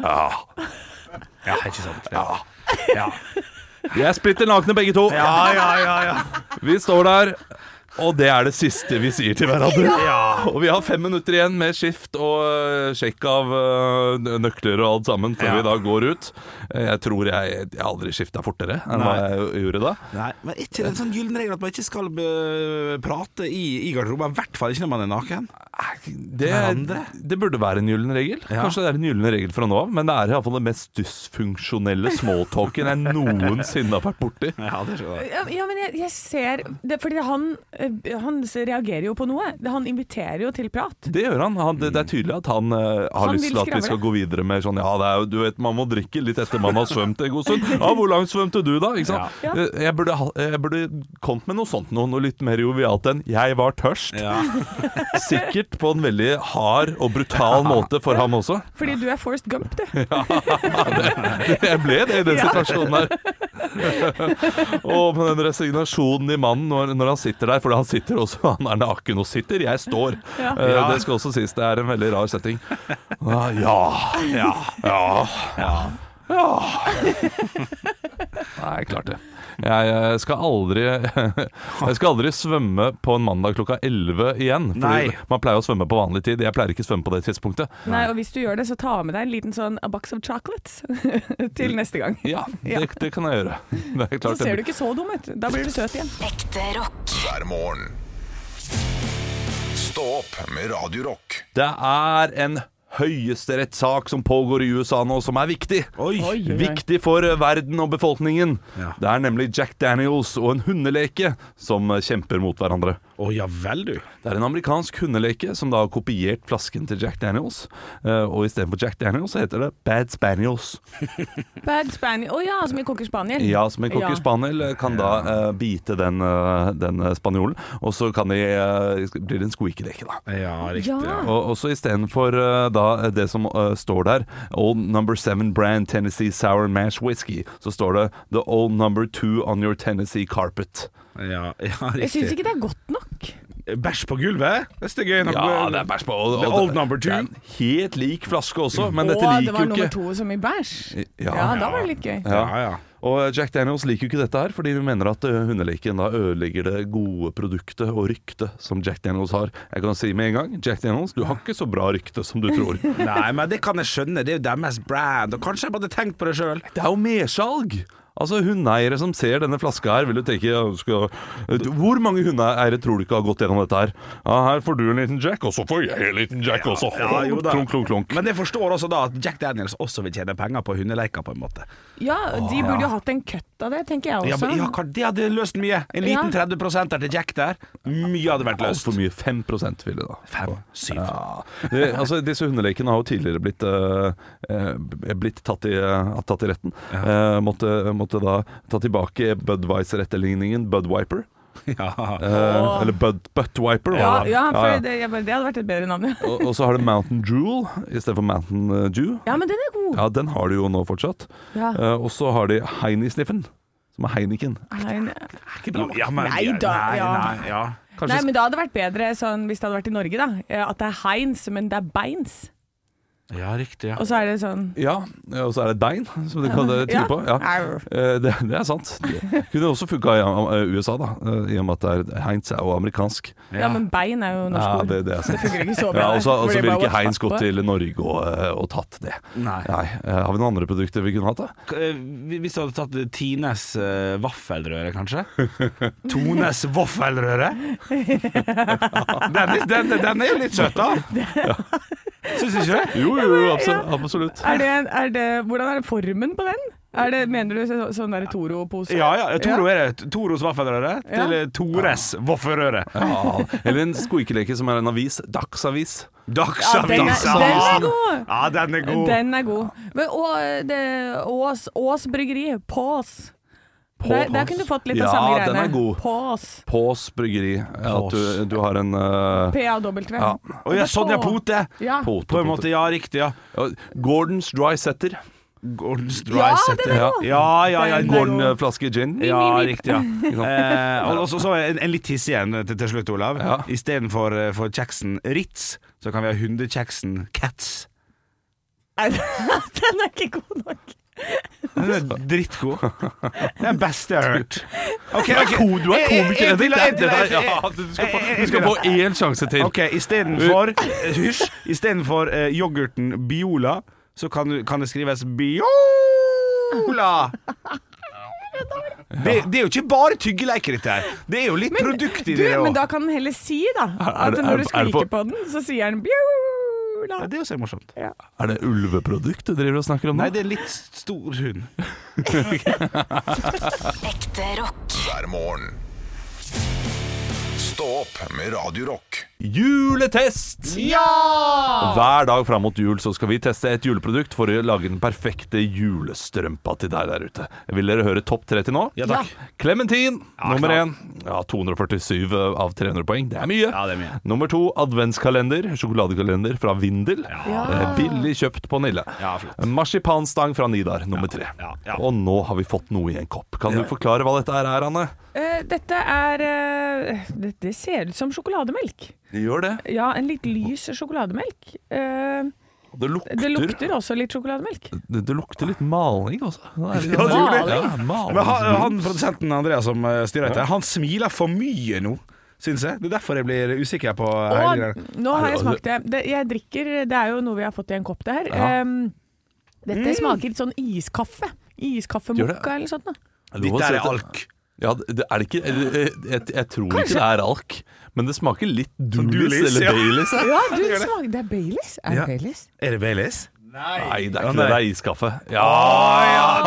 S3: Ja.
S5: Ja, ikke sant. Ja. Ja.
S3: Vi er splitter nakne begge to.
S5: Ja, ja, ja, ja.
S3: Vi står der, og det er det siste vi sier til hverandre.
S5: Ja.
S3: Og vi har fem minutter igjen med skift og øh, sjekk av øh, nøkler og alt sammen før
S5: Ja.
S3: vi da går ut. Eh, Jeg tror jeg, jeg aldri skifta fortere enn hva jeg gjorde da.
S5: Nei, men ikke en sånn gyllen regel at man ikke skal prate i, i garderoben? I hvert fall ikke når man er naken.
S3: Det, det burde være en gyllen regel.
S5: Ja.
S3: Kanskje det er en gyllen regel fra nå av, men det er iallfall det mest dysfunksjonelle smalltalken jeg noensinne har vært borti.
S5: Ja, det.
S4: Ja, men jeg, jeg ser det, Fordi han eh, han reagerer jo på noe. Han inviterer jo til prat.
S3: Det gjør han. han det, det er tydelig at han uh, har
S4: Han
S3: lyst til at vi skal gå videre med sånn Ja, det er du vet, man må drikke litt etter man har svømt en god stund. Ja, hvor langt svømte du, da? Ikke sant?
S4: Ja.
S3: Eh, Jeg, burde, jeg burde kommet med noe sånt noe, noe litt mer jovialt enn 'jeg var tørst'.
S5: Ja.
S3: Sikkert på en veldig hard og brutal måte for ham også.
S4: Fordi du er Forrest Gump, du.
S3: Ja, Jeg ble det i den
S4: Ja.
S3: situasjonen her. og med den resignasjonen i mannen når, når han sitter der, for han sitter også Han er naken og sitter, jeg står.
S4: Ja.
S3: Eh, Det skal også sies, det er en veldig rar setting. Ja, Ja,
S5: Ja.
S3: ja, ja. Nei, klart det. Jeg eh, skal aldri Jeg skal aldri svømme på en mandag klokka 11 igjen. Fordi
S5: Nei.
S3: man pleier å svømme på vanlig tid. Jeg pleier ikke å svømme på det tidspunktet.
S4: Nei, og hvis du gjør det, så ta med deg en liten sånn a box of chocolates til neste gang.
S3: Ja. Det, det kan jeg gjøre. Det er
S4: Så ser du ikke så dum ut. Da blir du søt igjen.
S2: Ekte rock. hver morgen. Stå opp med Radio Rock.
S3: Det er en høyesterettssak som pågår i USA nå, som er viktig.
S5: Oi.
S4: Oi, oi, oi.
S3: Viktig for verden og befolkningen.
S5: Ja.
S3: Det er nemlig Jack Daniels og en hundeleke som kjemper mot hverandre.
S5: Å ja vel, du.
S3: Det er en amerikansk hundeleke som da har kopiert flasken til Jack Daniels. eh, Og istedenfor Jack Daniels så heter det Bad Spaniels.
S4: Bad Spaniel. Å ja, som i Cocker Spaniel.
S3: Ja, som en cocker
S4: Ja.
S3: spaniel eh, kan da uh, bite den, uh, den spanjolen, og så kan de, uh, blir det en squeaky-leke, da.
S5: Ja, riktig.
S4: Ja.
S3: Og også istedenfor uh, da det som står der, Old Number Seven Brand Tennessee Sour Mash Whisky, så står det The Old Number Two on your Tennessee carpet.
S5: Ja, ja,
S4: Jeg syns ikke det er godt nok.
S5: Bæsj på gulvet? Det er gøy nok.
S3: Ja, det er bæsj på. og-
S5: The old number two.
S3: Det er en helt lik flaske også, men
S4: Å,
S3: dette
S4: det
S3: liker
S4: var nummer to som i bæsj.
S3: Ja.
S4: Ja, da var det litt gøy.
S3: Ja.
S5: Ja.
S3: Og Jack Daniels liker jo ikke dette her, fordi hun mener at uh, hundeleken da ødelegger det gode produktet og ryktet som Jack Daniels har. Jeg kan si med en gang, Jack Daniels, du har ikke så bra rykte som du tror.
S5: Nei, men det kan jeg skjønne. Det er jo deres brand. Og kanskje jeg bare hadde tenkt på det sjøl.
S3: Det er jo mersalg! Altså Hundeeiere som ser denne flaska her, vil jo tenke ja, skal, Hvor mange hundeeiere tror du ikke har gått gjennom dette her? Ja, Her får du en liten Jack, og så får jeg en liten Jack også.
S5: Ja, jo
S3: klunk, klunk, klunk.
S5: Men jeg forstår også da at Jack Daniels også vil tjene penger på hundeleker, på en måte.
S4: Ja, de burde jo hatt en cut av det, tenker jeg også.
S5: men, ja, hva- Det hadde løst mye. En liten
S4: Ja.
S5: 30% der til Jack der. Mye hadde vært løst.
S3: Altfor mye. 5% ville da.
S5: Fem, syv.
S3: Ja. Det, altså, disse hundelekene har jo tidligere blitt, uh, blitt tatt, i, uh, tatt i retten. Uh, måtte, måtte da ta tilbake Budwiser-etterligningen Budwiper.
S5: Ja.
S3: Uh, Eller Bud, Buttwiper.
S4: ja,
S3: det.
S4: ja, for. Det, jeg det hadde vært et bedre navn, ja.
S3: Og, og så har du Mountain Jewel istedenfor Mountain uh, Dew.
S4: Ja, men den er god.
S3: Ja, den har de jo nå fortsatt.
S4: Ja.
S3: Eh, og så har de Heini-sniffen, som er Heineken.
S4: Nei, nei.
S5: Ja, men,
S4: Nei da,
S5: Nei,
S4: ja.
S5: nei, ja.
S3: Kanskje
S4: Nei, men det hadde vært bedre sånn, hvis det hadde vært i Norge, da. eh, At det er Heins, men det er Beins.
S5: Ja, riktig. Ja.
S4: Og så er det sånn
S3: Ja, og så er det Dein, som du kan det på. Ja. Eh, Det, det er sant. Det kunne også funka i eh, USA, da, eh, i og med at det er, Heinz er jo amerikansk.
S4: Ja, men bein er jo norsk
S3: Ja,
S4: ord.
S3: det, det er sant.
S4: Det funker ikke så bra.
S3: Ja, og så og så ville ikke Heinz gått til Norge og, og tatt det.
S5: Nei.
S3: Nei. Har vi noen andre produkter vi kunne hatt, da?
S5: Hvis du hadde tatt Tines uh, vaffelrøre, kanskje? Tones vaffelrøre? den, er- den, den er jo litt søt, da. Syns du ikke det?
S3: Jo, jo, jo absolutt. absolutt.
S4: Er det, er det, hvordan er det formen på den? Er det, mener du så, sånn der Toro-pose?
S5: Ja, ja. Toro er det. Toros vaffelrøre til ja. Tores vaffelrøre.
S3: Ja, eller en skoikeleke som er en avis. Dagsavis.
S4: Ja, den, er, den er god!
S5: Ja, den er god.
S4: Den er god. Men, og det, Ås, Ås bryggeri, Pås. Der, der kunne du fått litt
S3: Ja,
S4: av samme greiene.
S3: den er god.
S4: Pås.
S3: Pås bryggeri. Ja, at du, du har en uh,
S4: PAW.
S3: ja.
S5: Å ja, Pote!
S4: Ja.
S3: Pote,
S5: På en
S3: pote.
S5: måte, ja, riktig, ja.
S3: Ja, Gordons Dry Setter.
S5: Gordons Dry
S4: ja,
S5: Setter.
S4: er
S3: Ja.
S5: Ja, ja, ja.
S4: Er god.
S3: Gordon-flaske gin.
S5: Ja, riktig. ja eh, Og så så en, en litt tiss igjen til, til slutt, Olav.
S3: Ja.
S5: Istedenfor for kjeksen Ritz, så kan vi ha hundekjeksen Cats.
S4: Nei, den er ikke god nok.
S5: Den er drittgod. Det er den beste jeg har hørt. Okay,
S3: Du er
S5: ok.
S3: du er komiker, er- Du skal få-
S5: En- en
S3: du skal få én sjanse til.
S5: Ok, istedenfor eh, Hysj. Istedenfor uh, yoghurten Biola, så kan, du, kan det skrives Biola. Det, det er jo ikke bare tyggeleker, dette her. Det er jo litt produkt i
S4: Du,
S5: det
S4: men da kan den heller si, da. At når du
S3: er
S4: skriker
S3: på-
S4: den, så sier den bjula.
S5: Det er jo så morsomt.
S3: Er det ulveprodukt du driver og snakker om nå?
S5: Nei, det er en litt stor hund.
S2: Ekte rock. hver morgen. Stå opp med Radio Rock.
S3: Juletest! Ja! Hver dag fram mot jul så skal vi teste et juleprodukt for å lage den perfekte julestrømpa til deg der ute. Vil dere høre topp tre til nå?
S5: Ja takk.
S3: Clementin, nummer én. Ja, 247 av 300 poeng. Det er mye.
S5: Ja, det er mye.
S3: Nummer to, adventskalender. Sjokoladekalender fra Vindel. Ja. Billig kjøpt på Nille.
S5: Ja, flott.
S3: Marsipanstang fra Nidar, nummer tre.
S5: ja, ja.
S3: Og nå har vi fått noe i en kopp. Kan du forklare hva dette er, Anne?
S4: Uh, dette er uh, det, det ser ut som sjokolademelk.
S3: Det gjør det.
S4: Ja, en litt lys sjokolademelk. Eh,
S3: det lukter,
S4: det lukter også litt sjokolademelk.
S3: det, det lukter litt maling også. Er
S5: Ja, det gjør det.
S3: Ja, maling.
S5: Men han, han produsenten Andreas som eh, styrer dette, han smiler for mye nå, syns jeg. Det er derfor jeg blir usikker på
S4: Og nå har jeg smakt det. det. Jeg drikker Det er jo noe vi har fått i en kopp, det her.
S3: Ja.
S4: Em, dette smaker litt sånn iskaffe. Iskaffemokka eller sånt noe.
S3: Å
S5: Dette er alk.
S3: Ja, det er det ikke Jeg, jeg, jeg tror ikke det er alk, men det smaker litt Dulis, eller
S5: ja.
S3: Baileys. ja.
S4: Ja, du, det, smaker, det er Baileys. Er
S5: Ja.
S4: Baileys?
S5: Er det Baileys?
S3: Nei, det er ikke
S5: nei.
S3: det. Det er iskaffe. Ja,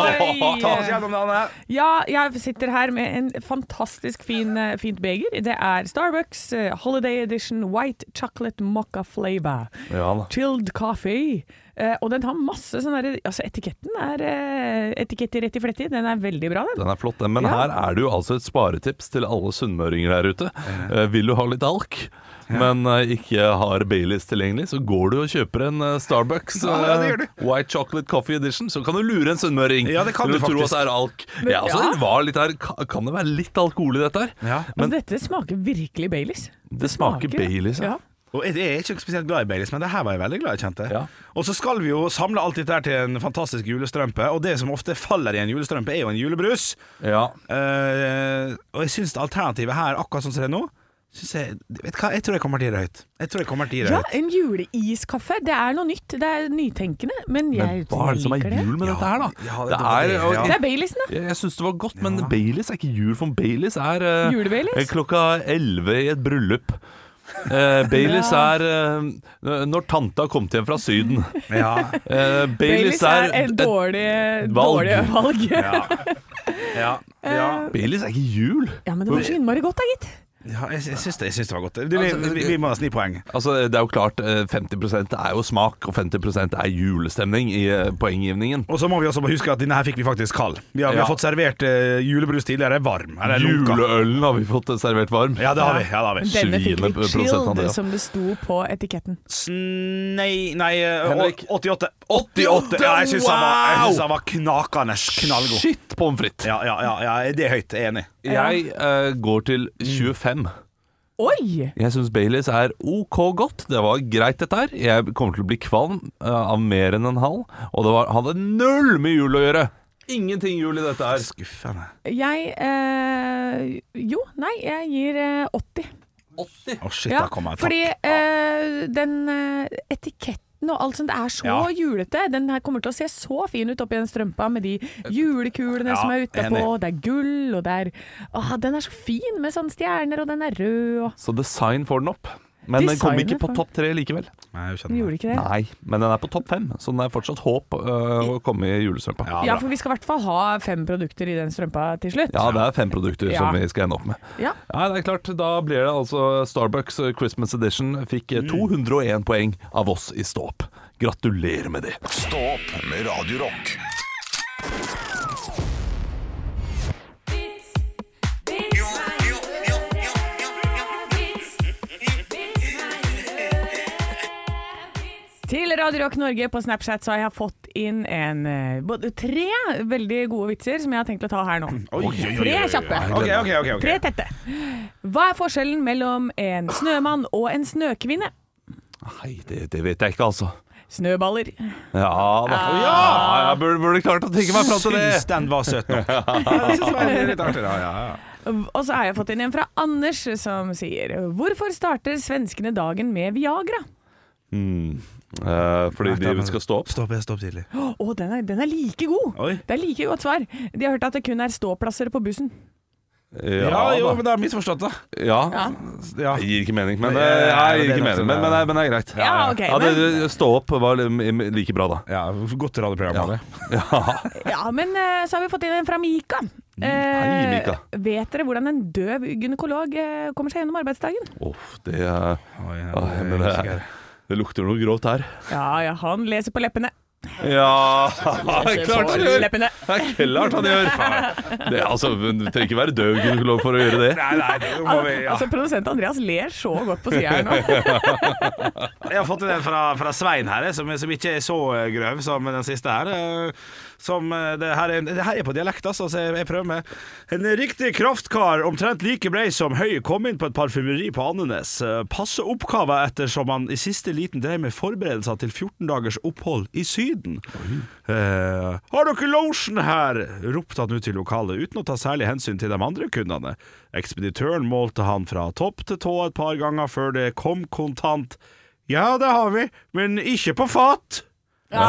S4: Oi.
S5: Ta oss gjennom det, Anne.
S4: Ja, jeg sitter her med en fantastisk fin, eh, fint beger. Det er Starbucks eh, Holiday Edition White Chocolate Mocca Flavor.
S3: ja.
S4: Chilled coffee. Eh, og den har masse sånn derre Altså, etiketten er uh, etiketter rett i fletti. Den er veldig bra, den.
S3: Den er flott, den. Men
S4: Ja.
S3: her er det jo altså et sparetips til alle sunnmøringer der ute. Eh, vil du ha litt alk, men uh, ikke har Baileys tilgjengelig, så går du og kjøper en uh, Starbucks
S5: uh, ja, det
S3: eh, White Chocolate Coffee Edition, så kan du lure en sunnmøring
S5: Ja, det kan du
S3: tro
S5: faktisk.
S3: at det er alk. Ja, altså
S4: ja.
S3: var litt her Kan det være litt alkohol i dette her?
S5: Ja.
S3: Men
S4: altså, dette smaker virkelig Baileys.
S3: det smaker Baileys, ja.
S4: Ja.
S5: Og jeg er ikke spesielt glad i Baileys, men det her var jeg veldig glad i, kjente.
S3: Ja.
S5: Og så skal vi jo samle alt dette her til en fantastisk julestrømpe, og det som ofte faller i en julestrømpe, er jo en julebrus.
S3: ja.
S5: Uh, og jeg syns alternativet her, akkurat sånn som det er nå jeg, vet hva, jeg tror jeg kommer til å gi det høyt. Jeg tror jeg kommer til å gi det
S4: Ja, en juleiskaffe. Det er noe nytt. Det er nytenkende. Men jeg,
S3: Men hva er det som er jul med
S5: Ja,
S3: dette her, da?
S5: ja, det-
S3: det
S5: det
S3: er,
S5: det, ja.
S4: Det er Baileysen, da.
S3: Jeg, jeg syns det var godt, men Baileys er ikke jul, for Baileys er uh, klokka 11 i et bryllup. Eh, Baileys
S4: Ja.
S3: er eh, når tanta har kommet hjem fra Syden.
S5: Ja,
S3: Eh,
S4: Baileys er
S3: er
S4: en dårlig,
S3: valg.
S4: dårlig valg.
S5: ja, ja, ja.
S3: Baileys er ikke jul.
S4: Ja, men det var så innmari godt da, gitt.
S5: Ja jeg, jeg, syns det, jeg syns det var godt. Du, vi, vi, vi må ha sni poeng.
S3: Altså, det er jo klart, eh, 50% er jo smak, og 50% er julestemning i eh, poenggivningen.
S5: Og så må vi også bare huske at denne her fikk vi faktisk kald. Vi har, vi har fått servert uh, julebrus tidligere, varm.
S3: Juleølen har vi fått eh, servert varm.
S5: Ja, det har vi. Ja, det har vi.
S4: Denne fikk vi chilled, som det sto på etiketten.
S5: Nei, nei
S3: uh,
S5: 88.
S3: 88,
S5: Ja, jeg syns han,
S3: wow!
S5: synes han var knakende knallgod.
S3: Shit pommes frites!
S5: Ja, ja, ja, ja, det er høyt. Jeg er enig.
S3: Jeg eh, går til 25.
S4: Oi!
S3: Jeg syns Baileys er OK godt. Det var greit, dette her. Jeg kommer til å bli kvalm eh, av mer enn en halv. Og det var, hadde null med jul å gjøre. Ingenting jul i dette her.
S5: Skuffende.
S4: Jeg eh, Jo, nei, jeg gir eh, 80.
S3: 80.
S5: Å, shit,
S4: Ja,
S5: da kommer jeg
S4: fordi eh, den eh, etiketten og alt sånt, det er så
S5: Ja.
S4: julete. Den her kommer til å se så fin ut oppi den strømpa med de julekulene
S5: Ja,
S4: som er utapå. Det er gull, og det er Åh, den er så fin med sånne stjerner, og den er rød og
S3: Så design får den opp. Men den kom ikke på topp tre likevel.
S5: Nei, jeg
S4: Den
S5: skjønner.
S4: gjorde ikke det?
S3: Nei, men den er på topp fem, så den er fortsatt håp øh, å komme i julestrømpa.
S5: Ja,
S4: Ja, for vi skal i hvert fall ha fem produkter i den strømpa til slutt.
S3: Ja, det er fem produkter
S4: Ja.
S3: som vi skal ende opp med.
S4: Ja.
S3: Ja, det er klart. Da blir det altså Starbucks Christmas Edition fikk eh, 201 poeng av oss i Ståp. Gratulerer med det.
S2: Stå opp med Radio Rock.
S4: Til Radio Rock Norge på Snapchat så har jeg fått inn en, eh, både tre veldig gode vitser som jeg har tenkt å ta her nå.
S5: Oi, oi, oi, oi,
S4: Tre kjappe.
S5: Ok, ok, ok, ok.
S4: Tre tette. Hva er forskjellen mellom en snømann og en snøkvinne?
S3: Nei, det, det vet jeg ikke, altså.
S4: Snøballer.
S3: Ja da. Ja, jeg burde, burde klart å tenke meg fram til det.
S5: Syns den var søt nok.
S4: Og så har jeg fått inn en fra Anders som sier Hvorfor starter svenskene dagen med Viagra?
S3: Hmm. Eh, fordi de skal stå opp.
S5: Stopp, stopp tidlig.
S4: Å, den, er- den er like god!
S5: Oi.
S4: Det er like godt svar. De har hørt at det kun er ståplasser på bussen.
S5: Ja, jo, men det er misforstått, da.
S3: ja.
S4: Ja,
S5: Ja.
S3: Det gir ikke mening, men
S5: Nei,
S3: eh,
S5: ja,
S3: jeg
S5: det
S3: gir
S5: er
S3: ikke mening. Men, men,
S5: ja.
S3: det er- men det er greit.
S4: ja ok.
S3: Ja, det,
S4: men,
S3: Stå opp var like bra, da.
S5: Ja, godt radioprogram.
S3: Ja.
S5: det.
S3: Ja.
S4: ja, men eh, så har vi fått inn en fra Mika.
S3: Hei, Mika.
S4: vet dere hvordan en døv gynekolog kommer seg gjennom arbeidsdagen?
S3: Uff, det, er-
S5: oh, ja, det er
S3: det,
S5: usikker.
S3: Det lukter noe grovt her.
S4: Ja, ja, han leser på leppene.
S3: Ja, klart han gjør! Det er klart han gjør! Det, er altså, du trenger ikke være døv gynekolog for å gjøre det.
S5: Nei, nei, det må vi ja.
S4: Altså, Produsent Andreas ler så godt på sida her nå.
S5: Jeg har fått en fra, fra Svein her, som, som ikke er så eh, grøv som den siste her. Som eh, det her er, det her er på dialekt, altså, så jeg, jeg prøver med. En riktig kraftkar, omtrent like brei som høy, kom inn på et parfymeri på Andenes. Eh, Passe oppgave ettersom han i siste liten drev med forberedelser til 14 dagers opphold i Syden. Eh, har dere lotion her? ropte han ut til lokalet, uten å ta særlig hensyn til de andre kundene. Ekspeditøren målte han fra topp til tå et par ganger før det kom kontant. Ja, det har vi, men ikke på fat. Ja,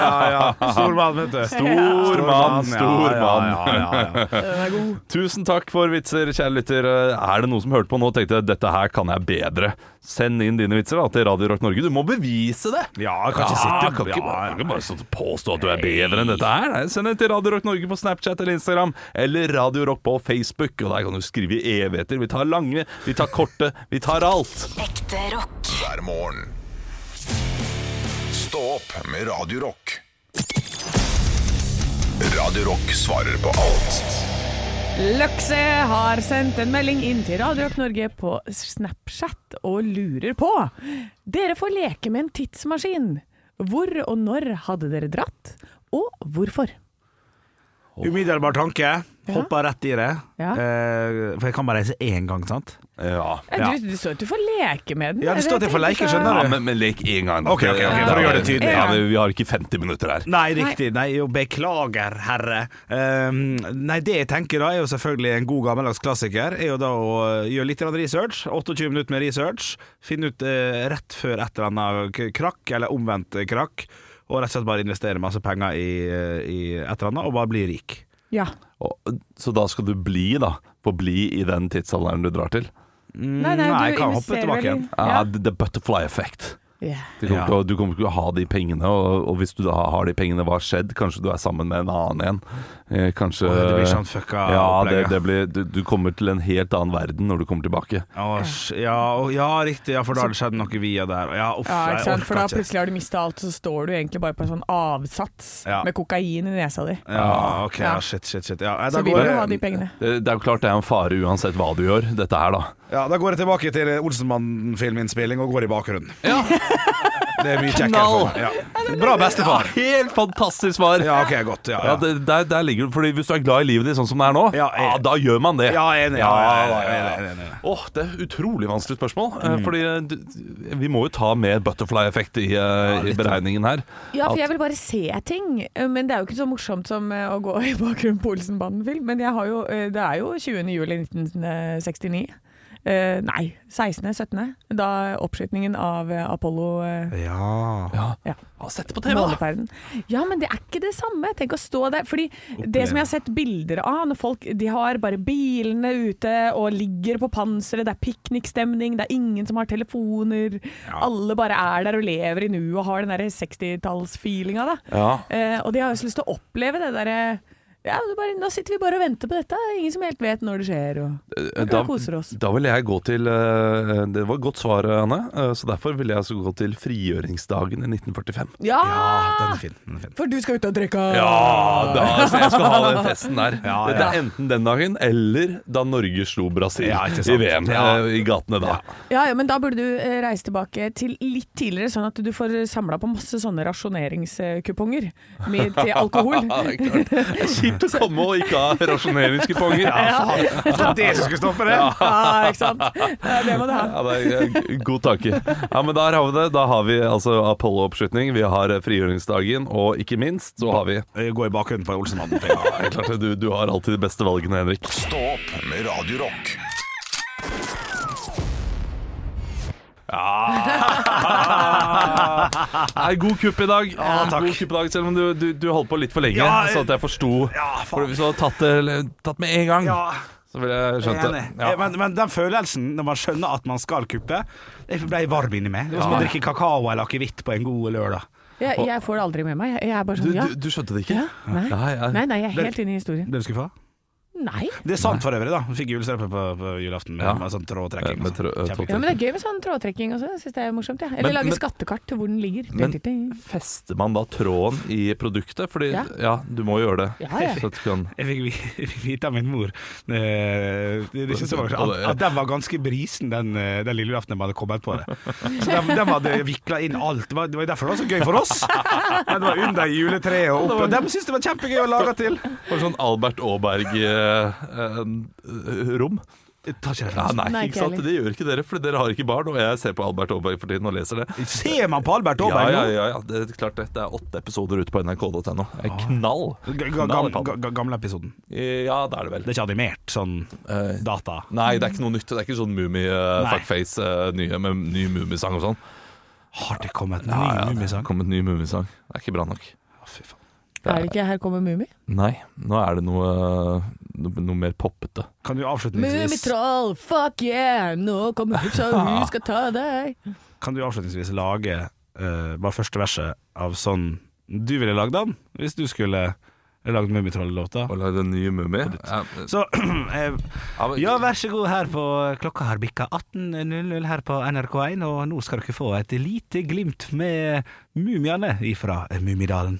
S5: ja, ja. Stor mann, vet du.
S3: Stor mann, stor mann.
S5: Ja, ja, ja, ja.
S3: Tusen takk for vitser, kjære lytter. Er det noen som hørte på nå og tenkte dette her kan jeg bedre? Send inn dine vitser da, til Radio Rock Norge. Du må bevise det!
S5: Ja, kanskje kan ikke
S3: Ja,
S5: sitte
S3: kan ikke,
S5: ja,
S3: bare- kan ikke bare stå påstå at du er bedre enn dette her. Nei, Send det til Radio Rock Norge på Snapchat eller Instagram, eller Radio Rock på Facebook. Og Der kan du skrive i evigheter. Vi tar lange, vi tar korte, vi tar alt.
S2: Ekte rock. Hver morgen. Stå opp med Radio Rock. Radio Rock svarer på alt.
S4: Løkse har sendt en melding inn til Radio Rock Norge på Snapchat og lurer på Dere får leke med en tidsmaskin. Hvor og når hadde dere dratt, og hvorfor?
S5: Umiddelbar tanke. Hoppa rett i det.
S4: Ja.
S5: Eh, for jeg kan bare reise én gang, sant?
S3: Ja.
S4: Ja. Du, det står at du får leke med den.
S5: Ja, det står at jeg får leke, skjønner
S3: Ja,
S5: du.
S3: men, men lek én gang. da.
S5: Ok, ok, ok, for å gjøre det tydelig.
S3: Ja, men vi har ikke 50 minutter her.
S5: Nei, riktig. Nei, jo, beklager, herre. Um, nei, det jeg tenker da, er jo selvfølgelig en god gammeldags klassiker. Er jo da å gjøre litt grann research. 28 minutter med research. Finne ut eh, rett før et eller annet k- krakk, eller omvendt eh, krakk. Og rett og slett bare investere masse penger i, eh, i et eller annet, og bare bli rik.
S4: Ja.
S3: Og, så da skal du bli, da. På bli i den tidsalderen du drar til.
S4: Nei, nei,
S5: Nei,
S4: du
S5: jeg kan hoppe tilbake igjen.
S3: Ja,
S4: Uh,
S3: the butterfly effect.
S4: Ja.
S3: Du kommer,
S5: Ja.
S3: til å, du kommer ikke til å ha de pengene, og, og hvis du da har de pengene, hva har skjedd? Kanskje du er sammen med en annen igjen? Eh, kanskje
S5: oh, det blir sånn fucka
S3: Ja, det, det blir, du, du kommer til en helt annen verden når du kommer tilbake.
S5: Oh, ja, ja, riktig. Ja, for da har det skjedd noe via der. Ja, uff,
S4: Ja, ikke sant? For da plutselig har du mista alt, så står du egentlig bare på en sånn avsats
S5: Ja.
S4: med kokain i nesa di.
S5: Ja, ok, ja,
S4: Ja.
S5: shit, shit, shit. Ja,
S4: Så vil
S5: går
S4: du ha de pengene.
S3: Det, det er jo klart det er en fare uansett hva du gjør, dette her, da.
S5: ja, da går jeg tilbake til Olsenmannen-filminnspilling og går i bakgrunnen. Det er mye kjekkere for meg. Ja. Bra bestefar.
S3: Helt fantastisk svar!
S5: Ja, ok, godt. Ja,
S3: Ja,
S5: ja.
S3: det, der, der ligger du, fordi Hvis du er glad i livet ditt sånn som det er nå,
S5: Ja,
S3: ja,
S5: jeg-
S3: da gjør man det.
S5: Ja, jeg enig. Ja, ja, ja, ja,
S3: ja,
S5: ja,
S3: ja.
S5: ja, ja, ja.
S3: Åh, Det er utrolig vanskelig spørsmål. Mm. Fordi eh, Vi må jo ta med butterfly-effekt i, eh, i beregningen her.
S4: Ja, for jeg vil bare se ting. eh, Men det er jo ikke så morsomt som eh, å gå i bakgrunnen på Olsenbanden-film. Men jeg har jo, eh, det er jo 20. juli 1969. Eh, nei, 16., 17., da oppskytingen av eh, Apollo eh,
S5: Ja.
S3: Ja.
S4: Ja.
S3: Sett det på TV, da!
S4: måneferden. Ja, men det er ikke det samme. Tenk å stå der. Fordi det som jeg har sett bilder av, når folk de har bare bilene ute og ligger på panseret, det er piknikstemning, det er ingen som har telefoner. Alle bare er der og lever i nuet og har den der 60-tallsfeelinga, da.
S3: Ja.
S4: Eh, og de har jo så lyst til å oppleve det derre ja, det bare, Nå sitter vi bare og venter på dette. Ingen som helt vet når det skjer. Og,
S3: Eh, Da,
S4: koser oss.
S3: da vil jeg gå til eh, Det var et godt svar, Anne. eh, Så derfor vil jeg altså gå til frigjøringsdagen i 1945.
S4: Ja!
S5: ja, den er fin. Den er fin.
S4: For du skal ut og drikke!
S3: Ja, da, så jeg skal ha den festen der.
S5: Ja,
S3: Det er enten den dagen eller da Norge slo Brasil
S5: Ja,
S3: i. VM
S5: Ja.
S3: i gatene da.
S4: Ja, ja, men da burde du reise tilbake til litt tidligere, sånn at du får samla på masse sånne rasjoneringskuponger til alkohol.
S3: Ja, det er klart. Det kjipt å komme og ikke ha rasjoneringskuponger. Ja,
S5: Det var det som skulle stoppe det.
S4: Ja, ikke sant? Det må du ha.
S3: det er god tanke. Ja, men der har vi det. Da har vi altså Apollo-oppslutning, vi har frigjøringsdagen, og ikke minst så har vi
S5: Jeg går i bakgrunnen på Olsenmannen.
S3: Er klart det, du, du har alltid de beste valgene, Henrik.
S2: Stopp med Radio Rock.
S3: Nei, god kupp i dag.
S5: takk.
S3: God kupp i dag, Selv om du, du, du holdt på litt for lenge,
S5: Ja,
S3: så at jeg forsto.
S5: Ja,
S3: For. Hvis du hadde tatt det tatt med en gang,
S5: Ja,
S3: så ville jeg
S5: jeg
S3: skjønt det.
S5: enig.
S3: Ja.
S5: Eh, Men, men den følelsen når man skjønner at man skal kuppe, det ble jeg varm inni meg. Det var som å drikke kakao eller akevitt på en god lørdag.
S4: Jeg, jeg får det aldri med meg. Jeg, jeg er bare
S3: Du,
S4: sånn, ja.
S3: du, du skjønte det ikke?
S4: ja. Nei.
S3: Jeg-
S4: nei, nei, jeg er helt inne i historien.
S5: Ble du skuffa?
S4: Nei.
S5: Det er sant for øvrig, da. Vi Fikk julestrømpe på, på julaften med,
S3: Ja.
S5: med sånn trådtrekking.
S3: Ja, med trå-.
S4: Ja, men det er gøy med sånn trådtrekking også. syns det er morsomt. Ja. Eller
S3: Men-
S4: lage
S3: men-
S4: skattekart til hvor den ligger.
S3: Men- Fester man da tråden i produktet? Fordi ja,
S4: Ja.
S3: du må gjøre det.
S4: Ja, ja.
S3: Så at du kan
S5: Jeg fikk, jeg fikk vite av min mor det, det er ikke så mange, at, at den var ganske brisen den, eh, den lille julaften man hadde kommet på det. Så de, de hadde vikla inn alt. Det var, det var derfor det var så gøy for oss. Men det var under juletreet og oppe. De syntes det var kjempegøy å lage til.
S3: Og sånn Albert Aaberg-rom.
S5: Tar ikke referansen.
S3: nei,
S4: Nei,
S3: ikke
S4: ikke
S3: sant?
S4: heller.
S3: Det gjør ikke dere, for dere har ikke barn. Og jeg ser på Albert Aaberg for tiden og leser det.
S5: Ser man på Albert
S3: Ja,
S5: Aaberg
S3: ja,
S5: nå?
S3: ja, ja. Det er klart det. Det er åtte episoder ute på nrk.no. Det er Knall.
S5: Ga- ga-
S3: Knall i
S5: gam-
S3: pannen.
S5: ga- Gamle episoden.
S3: Ja, det er det vel.
S5: Det er ikke animert sånn
S3: Eh,
S5: data.
S3: Nei, det er ikke noe nytt. Det er ikke sånn Mummi uh,
S5: Nei.
S3: Fuckface uh, nye med ny Mummisang og sånn.
S5: Har det kommet en
S3: Ja,
S5: ny Mummisang?
S3: kom en ny Mummisang. Det er ikke bra nok.
S5: Fy.
S4: Er det ikke 'Her kommer Mummi'?
S3: Nei, nå er det noe, noe, noe mer poppete.
S5: Kan du avslutningsvis
S4: Mummitroll, fuck yeah! Nå kommer Hupsa, hun skal ta deg.
S5: Kan du avslutningsvis lage uh, bare første verset av sånn du ville lagd den, hvis du skulle lagd Mummitroll-låta?
S3: Og lagd en ny Mummi. Ja,
S5: Så eh,
S3: ja,
S5: Ja, vær så god her på Klokka har bikka 18.00 her på NRK1, og nå skal dere få et lite glimt med mumiene ifra Mummidalen.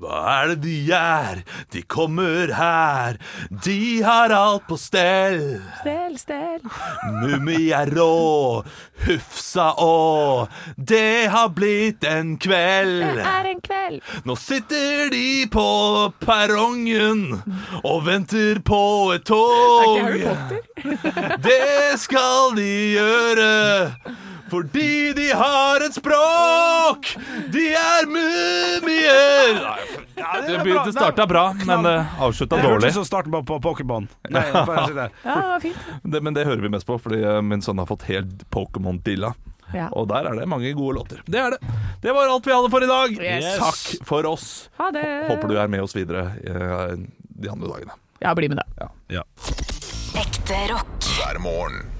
S3: Hva er det de gjør? De kommer her. De har alt på stell.
S4: Stell, stell.
S3: Mummi er rå, Hufsa å. Det har blitt en kveld.
S4: Det er en kveld.
S3: Nå sitter de på perrongen og venter på et tog.
S4: Er ikke Harry Potter?
S3: Det skal de gjøre. Fordi de har et språk! De er mumier! Ja, Det begynte starta bra, men uh, avslutta
S5: Det hørtes ut som starten på, på Pokémon. Nei, det.
S4: Ja, det fint.
S3: Det, men det hører vi mest på, fordi eh, min sønn har fått helt Pokémon-dilla.
S4: Ja.
S3: Og der er det mange gode låter. Det er det. Det var alt vi hadde for i dag.
S4: Yes.
S3: Takk for oss.
S4: Ha det.
S3: Håper du er med oss videre eh, de andre dagene.
S4: Ja, bli med, da.
S5: Ja.
S2: hver morgen.